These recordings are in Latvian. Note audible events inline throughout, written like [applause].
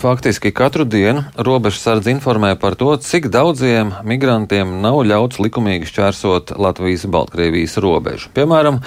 Faktiski katru dienu robežsardze informē par to, cik daudziem migrantiem nav ļauts likumīgi šķērsot Latvijas-Baltkrievijas robežu. Piemēram,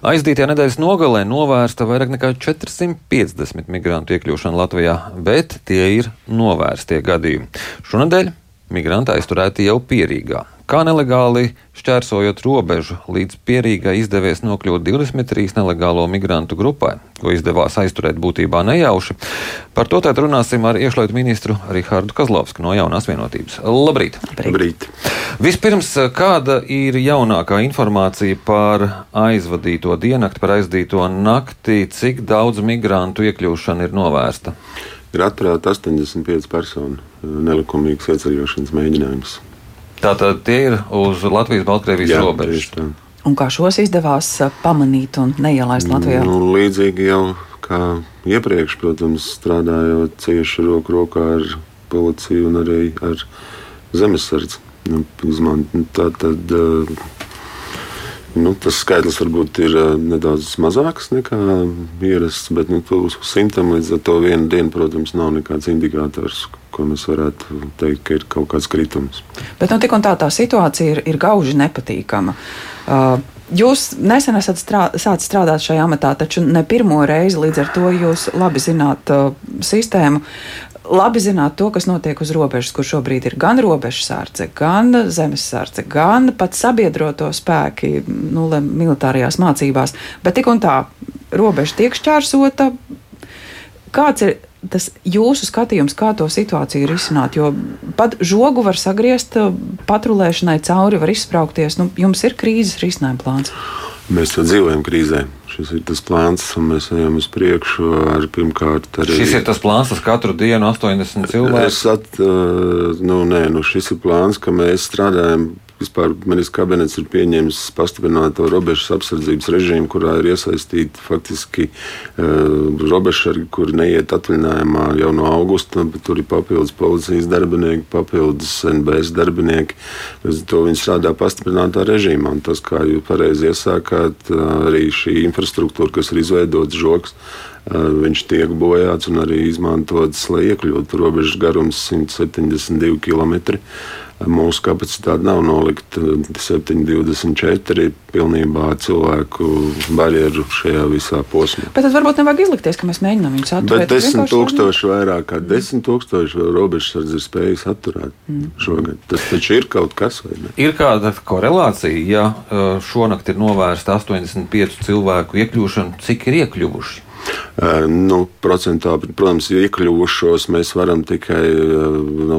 aizdītajā nedēļas nogalē novērsta vairāk nekā 450 migrantu iekļūšana Latvijā, bet tie ir novērstie gadījumi. Šonadēļ migranti aizturēti jau pierīgā kā nelegāli šķērsojot robežu līdz pierīgai izdevies nokļūt 23 nelegālo migrantu grupai, ko izdevās aizturēt būtībā nejauši. Par to tad runāsim ar iekšlietu ministru Rihardu Kazlovsku no jaunās vienotības. Labrīt! Labrīt! Vispirms, kāda ir jaunākā informācija par aizvadīto diennakti, par aizdīto nakti, cik daudz migrantu iekļūšana ir novērsta? Ir atturēta 85 personu nelikumīgas ieceļošanas mēģinājums. Tātad tie ir uz Latvijas-Baltkrievijas robežas. Un kā šos izdevās pamanīt un neielaist Latvijā? Nu, līdzīgi jau kā iepriekš, protams, strādājot cieši roku rokā ar policiju un arī ar zemesardzi. Nu, tā tad Nu, tas skaitlis varbūt ir nedaudz mazāks nekā ierasts, bet nu, uz simtam līdz ar to vienu dienu, protams, nav nekāds indikators, ko mēs varētu teikt, ka ir kaut kāds kritums. Bet nu, tik un tā tā situācija ir, ir gauži nepatīkama. Uh, Jūs nesen esat strā, sācis strādāt šajā amatā, taču ne pirmo reizi, līdz ar to jūs labi zināt uh, sistēmu labi zināt to, kas notiek uz robežas, kur šobrīd ir gan robežsardze, gan zemesardze, gan pat sabiedroto spēki nu, militārajās mācībās. Bet tik un tā, robeža tiek šķērsota. Kāds ir tas jūsu skatījums, kā to situāciju risināt? Jo pat žogu var sagriezt, patrulēšanai cauri var izspraukties. Nu, jums ir krīzes risinājuma plāns. Mēs jau dzīvojam krīzē. Šis ir tas plāns, un mēs ejam uz priekšu ar pirmkārt arī. Šis ir tas plāns, kas katru dienu 80 cilvēku. Es at, nu, nē, nu, šis ir plāns, ka mēs strādājam Vispār ministrs kabinets ir pieņēmis pastiprināto robežas apsardzības režīmu, kurā ir iesaistīti faktiski uh, robežsargi, kuri neiet atvaļinājumā jau no augusta. Tur ir papildus policijas darbinieki, papildus NBS darbinieki. Līdz to viņi strādā pastiprinātā režīmā. Un tas, kā jūs pareizi iesākāt, arī šī infrastruktūra, kas ir izveidots žoks, viņš tiek bojāts un arī izmantots, lai iekļūtu robežas garums 172 km. Mūsu kapacitāte nav nolikt 7,24 pilnībā cilvēku barjeru šajā visā posmā. Bet tad varbūt nevajag izlikties, ka mēs mēģinām viņus atturēt. Bet 10 tūkstoši vairāk kā 10 tūkstoši robežsardze ir spējis atturēt mm. šogad. Tas taču ir kaut kas, vai ne? Ir kāda korelācija, ja šonakt ir novērsta 85 cilvēku iekļūšana, cik ir iekļuvuši? Uh, nu, procentuāli, protams, iekļuvušos mēs varam tikai nu,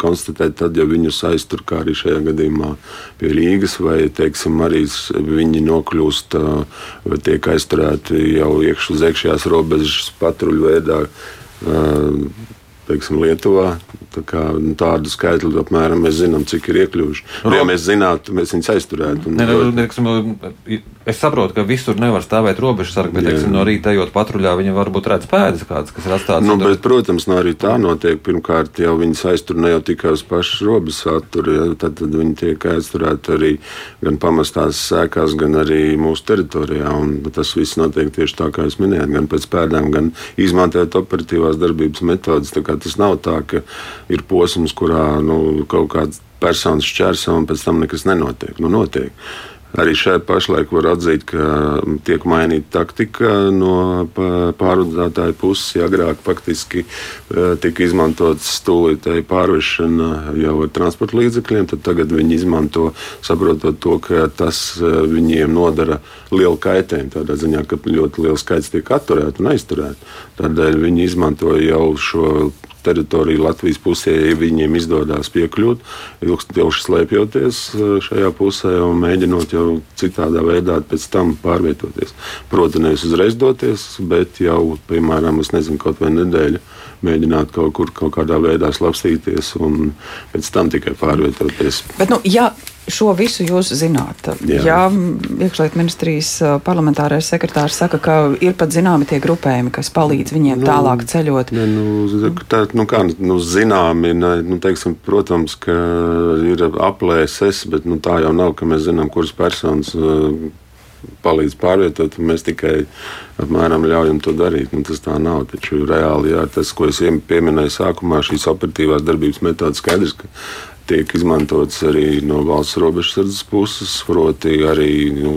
konstatēt, tad, ja viņus aiztur, kā arī šajā gadījumā pie Rīgas, vai teiksim, arī viņi nokļūst vai tiek aizturēti jau iekš uz iekšējās robežas patruļu veidā. Teiksim, Lietuvā Tā kā, nu, tādu skaitli apmēram mēs zinām, cik ir iekļuvuši. Nu, ja mēs zinātu, mēs viņus aizturētu. Un, ne, ne, neksim, es saprotu, ka visur nevar stāvēt robežsargi, bet teiksim, no rīta ejot patruļā, viņi varbūt redz pēdas kādas, kas ir atstātas. Nu, bet, protams, no arī tā notiek. Pirmkārt, jau viņus aiztur ne jau tikai uz pašas robežas atturu, ja, tad, tad viņi tiek aizturēti arī gan pamestās sēkās, gan arī mūsu teritorijā. Un tas viss notiek tieši tā, kā jūs minējāt, gan pēc pēdām, gan izmantojot operatīvās darbības metodas. Tas nav tā, ka ir posms, kurā nu, kaut kāds personis šķērso un pēc tam nekas nenotiek. Nu, notiek. Arī šai pašlaik var atzīt, ka tiek mainīta taktika no pārvadātāja puses. Agrāk faktiski e, tika izmantots stūlītēji pārvešana jau ar transporta līdzekļiem, tad tagad viņi izmanto, saprotot to, ka tas e, viņiem nodara lielu kaitējumu. Tādā ziņā, ka ļoti liels skaits tiek atturēts un aizturēts. Tādēļ viņi izmanto jau šo teritoriju Latvijas pusē, ja viņiem izdodas piekļūt, ilgstoši slēpjoties eh, šajā pusē un mēģinot jau citādā veidā pēc tam pārvietoties. Protams, nevis uzreiz doties, bet jau, piemēram, nezinu, kaut vai nedēļu mēģināt kaut kur kaut kādā veidā slapstīties un pēc tam tikai pārvietoties. Bet, nu, ja šo visu jūs zināt, Jā. ja iekšlietu ministrijas parlamentārais sekretārs saka, ka ir pat zināmi tie grupējumi, kas palīdz viņiem nu, tālāk ceļot. Ne, nu, tā, nu, kā, nu, zināmi, ne, nu, teiksim, protams, ka ir aplēses, bet nu, tā jau nav, ka mēs zinām, kuras personas palīdz pārvietot, un mēs tikai apmēram ļaujam to darīt. Nu, tas tā nav. Taču reāli jā, tas, ko es pieminēju sākumā, šīs operatīvās darbības metodas skaidrs, ka tiek izmantotas arī no valsts robežsardzes puses, proti arī nu,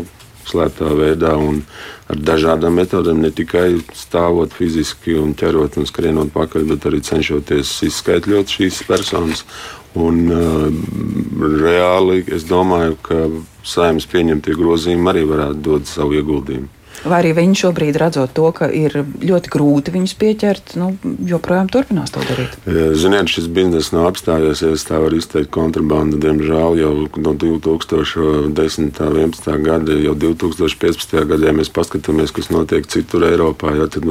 slēptā veidā un ar dažādām metodēm, ne tikai stāvot fiziski un ķerot un skrienot pakaļ, bet arī cenšoties izskaidrot šīs personas. Un, uh, reāli es domāju, ka saimnes pieņemtie grozījumi arī varētu dot savu ieguldījumu. Vai arī viņi šobrīd redzot to, ka ir ļoti grūti viņus pieķert, nu, joprojām turpinās to darīt? Ziniet, šis bizness nav apstājies. Es tā varu izteikt kontrabandu. Diemžēl jau no 2010. un 2011. gada, jau 2015. gadā, ja mēs paskatāmies, kas notiek citur Eiropā, ja, tad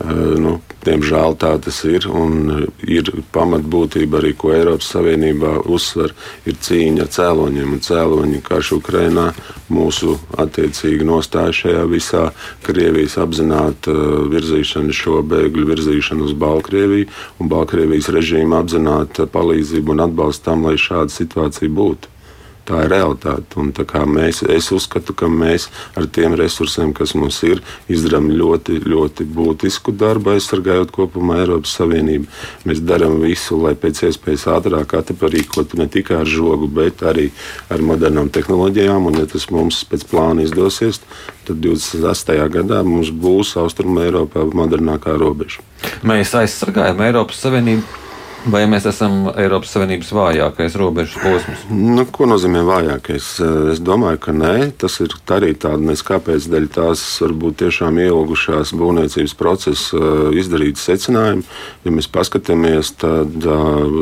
Nu, diemžēl tā tas ir. Un ir pamatbūtība arī, ko Eiropas Savienībā uzsver, ir cīņa ar cēloņiem. Un cēloņi karš Ukrainā, mūsu attiecīgi nostāja šajā visā Krievijas apzināta virzīšana, šo bēgļu virzīšanu uz Baltkrieviju un Baltkrievijas režīmu apzināta palīdzību un atbalstu tam, lai šāda situācija būtu. Tā ir realitāte. Un, mēs, es uzskatu, ka mēs ar tiem resursiem, kas mums ir, izdarām ļoti, ļoti būtisku darbu, aizsargājot kopumā Eiropas Savienību. Mēs darām visu, lai pēc iespējas ātrāk atparīkotu ne tikai ar žogu, bet arī ar modernām tehnoloģijām. Un, ja tas mums pēc plāna izdosies, tad 28. gadā mums būs Austrumē Eiropā modernākā robeža. Mēs aizsargājam Eiropas Savienību Vai mēs esam Eiropas Savienības vājākais robežas posms? Nu, ko nozīmē vājākais? Es domāju, ka nē. Tas ir arī tāds neskāpēc dēļ tās varbūt tiešām ielgušās būvniecības procesa izdarītas secinājumi. Ja mēs paskatāmies, tad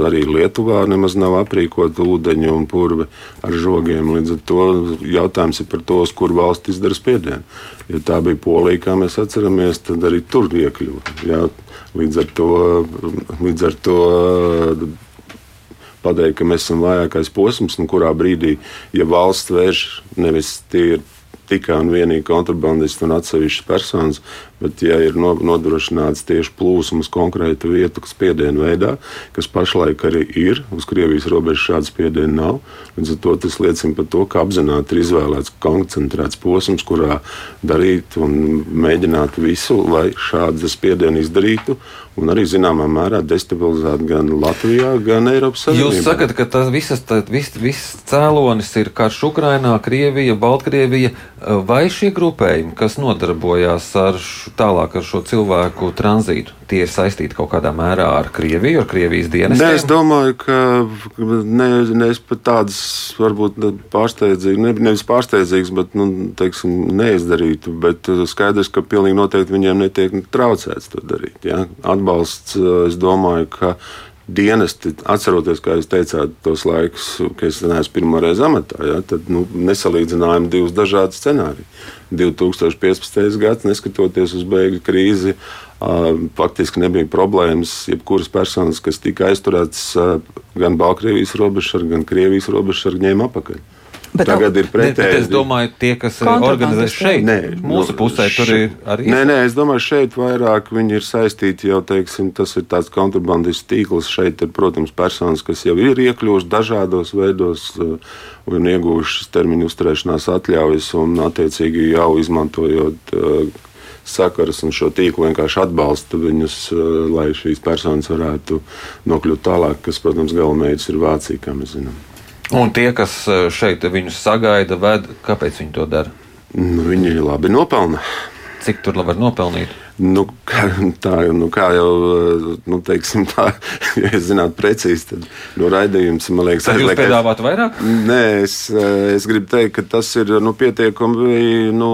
arī Lietuvā nemaz nav aprīkota ūdeņa un purve ar žogiem. Līdz ar to jautājums ir par to, kur valsts izdara spiedienu. Ja tā bija Polija, kā mēs atceramies, tad arī tur iekļuva. Līdz ar to, līdz ar to pateikt, ka mēs esam vājākais posms, un kurā brīdī, ja valsts vērš nevis tie ir tikai un vienīgi kontrabandisti un atsevišķas personas, bet ja ir nodrošināts tieši plūsmas konkrētu vietu spiedienu veidā, kas pašlaik arī ir, uz Krievijas robežas šāda spiediena nav, līdz ar to tas liecina par to, ka apzināti ir izvēlēts koncentrēts posms, kurā darīt un mēģināt visu, lai šādu spiedienu izdarītu un arī zināmā mērā destabilizēt gan Latvijā, gan Eiropas Savienībā. Jūs sakat, ka tas visas, viss vis cēlonis ir karš Ukrainā, Krievija, Baltkrievija, vai šie grupējumi, kas nodarbojās ar tālāk ar šo cilvēku tranzītu, tie ir saistīti kaut kādā mērā ar Krieviju, ar Krievijas dienestiem? Nē, es domāju, ka ne, ne es pat tādas varbūt pārsteidzīgas, ne, nevis pārsteidzīgas, bet, nu, teiksim, neizdarītu, bet skaidrs, ka pilnīgi noteikti viņiem netiek traucēts to darīt. Ja? atbalsts. Es domāju, ka dienesti, atceroties, kā jūs teicāt, tos laikus, kad es neesmu pirmo reizi amatā, ja, tad nu, nesalīdzinājām divus dažādus scenārijus. 2015. gads, neskatoties uz bēgļu krīzi, faktiski nebija problēmas. Jebkuras personas, kas tika aizturētas gan Baltkrievijas robežsargi, gan Krievijas robežsargi, ņēma apakaļ. Bet Tagad ir pretēji. Es domāju, tie, kas organizē šeit, nē, mūsu pusē, tur ir arī. Nē, nē, es domāju, šeit vairāk viņi ir saistīti jau, teiksim, tas ir tāds kontrabandistu tīkls. Šeit ir, protams, personas, kas jau ir iekļuvušas dažādos veidos uh, un ieguvušas termiņu uzturēšanās atļaujas un, attiecīgi, jau izmantojot uh, sakarus un šo tīklu vienkārši atbalsta viņus, uh, lai šīs personas varētu nokļūt tālāk, kas, protams, galamērķis ir Vācija, kā mēs zinām. Un tie, kas e, šeit viņus sagaida, ved, kāpēc viņi to dara? Nu, viņi labi nopelna. Cik tur var nopelnīt? Nu, kā, tā, nu, kā jau nu, teiksim, tā, [laughs] ja es zinātu precīzi, tad no raidījums man liekas, ka jūs piedāvājat vairāk? Nē, es, es gribu teikt, ka tas ir nu, pietiekami. Nu,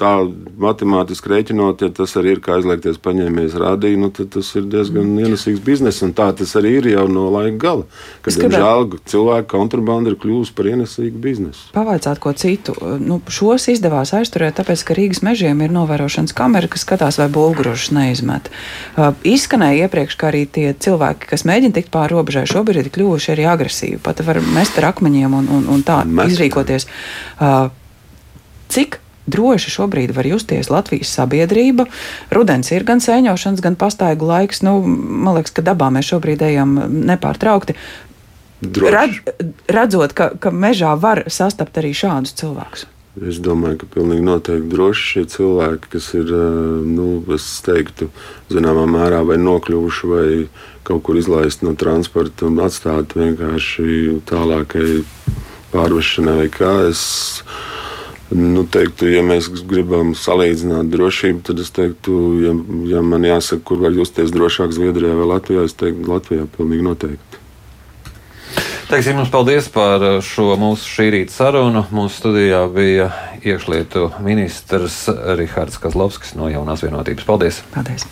tā matemātiski rēķinot, ja tas arī ir kā aizliegties paņēmies rādīt, nu, tad tas ir diezgan mm. ienesīgs bizness. Tā tas arī ir jau no laika gala. Kad, diemžēl, cilvēku kontrabanda ir kļuvusi par ienesīgu biznesu. Pavaicāt ko citu. Nu, šos izdevās aizturēt, tāpēc, ka Rīgas mežiem ir novērošanas kamera, kas skatās, vai bulgurušas neizmet. Uh, izskanēja iepriekš, ka arī tie cilvēki, kas mēģina tikt pāri robežai, šobrīd ir kļuvuši arī agresīvi. Pat var mest ar akmeņiem un, un, un tā Mest. izrīkoties. Uh, cik droši šobrīd var justies Latvijas sabiedrība. Rudens ir gan sēņošanas, gan pastaigu laiks. Nu, man liekas, ka dabā mēs šobrīd ejam nepārtraukti. Red, redzot, ka, ka mežā var sastapt arī šādus cilvēkus. Es domāju, ka pilnīgi noteikti droši šie cilvēki, kas ir, nu, es teiktu, zināmā mērā vai nokļuvuši vai kaut kur izlaisti no transporta un atstāti vienkārši tālākai pārvešanai kā. Es, Nu, teiktu, ja mēs gribam salīdzināt drošību, tad es teiktu, ja, ja man jāsaka, kur var justies drošāk, Zviedrijā vai Latvijā, es teiktu, Latvijā pilnīgi noteikti. Teiksim jums paldies par šo mūsu šī rīta sarunu. Mūsu studijā bija iekšlietu ministrs Rihards Kazlovskis no Jaunās vienotības. Paldies! Paldies!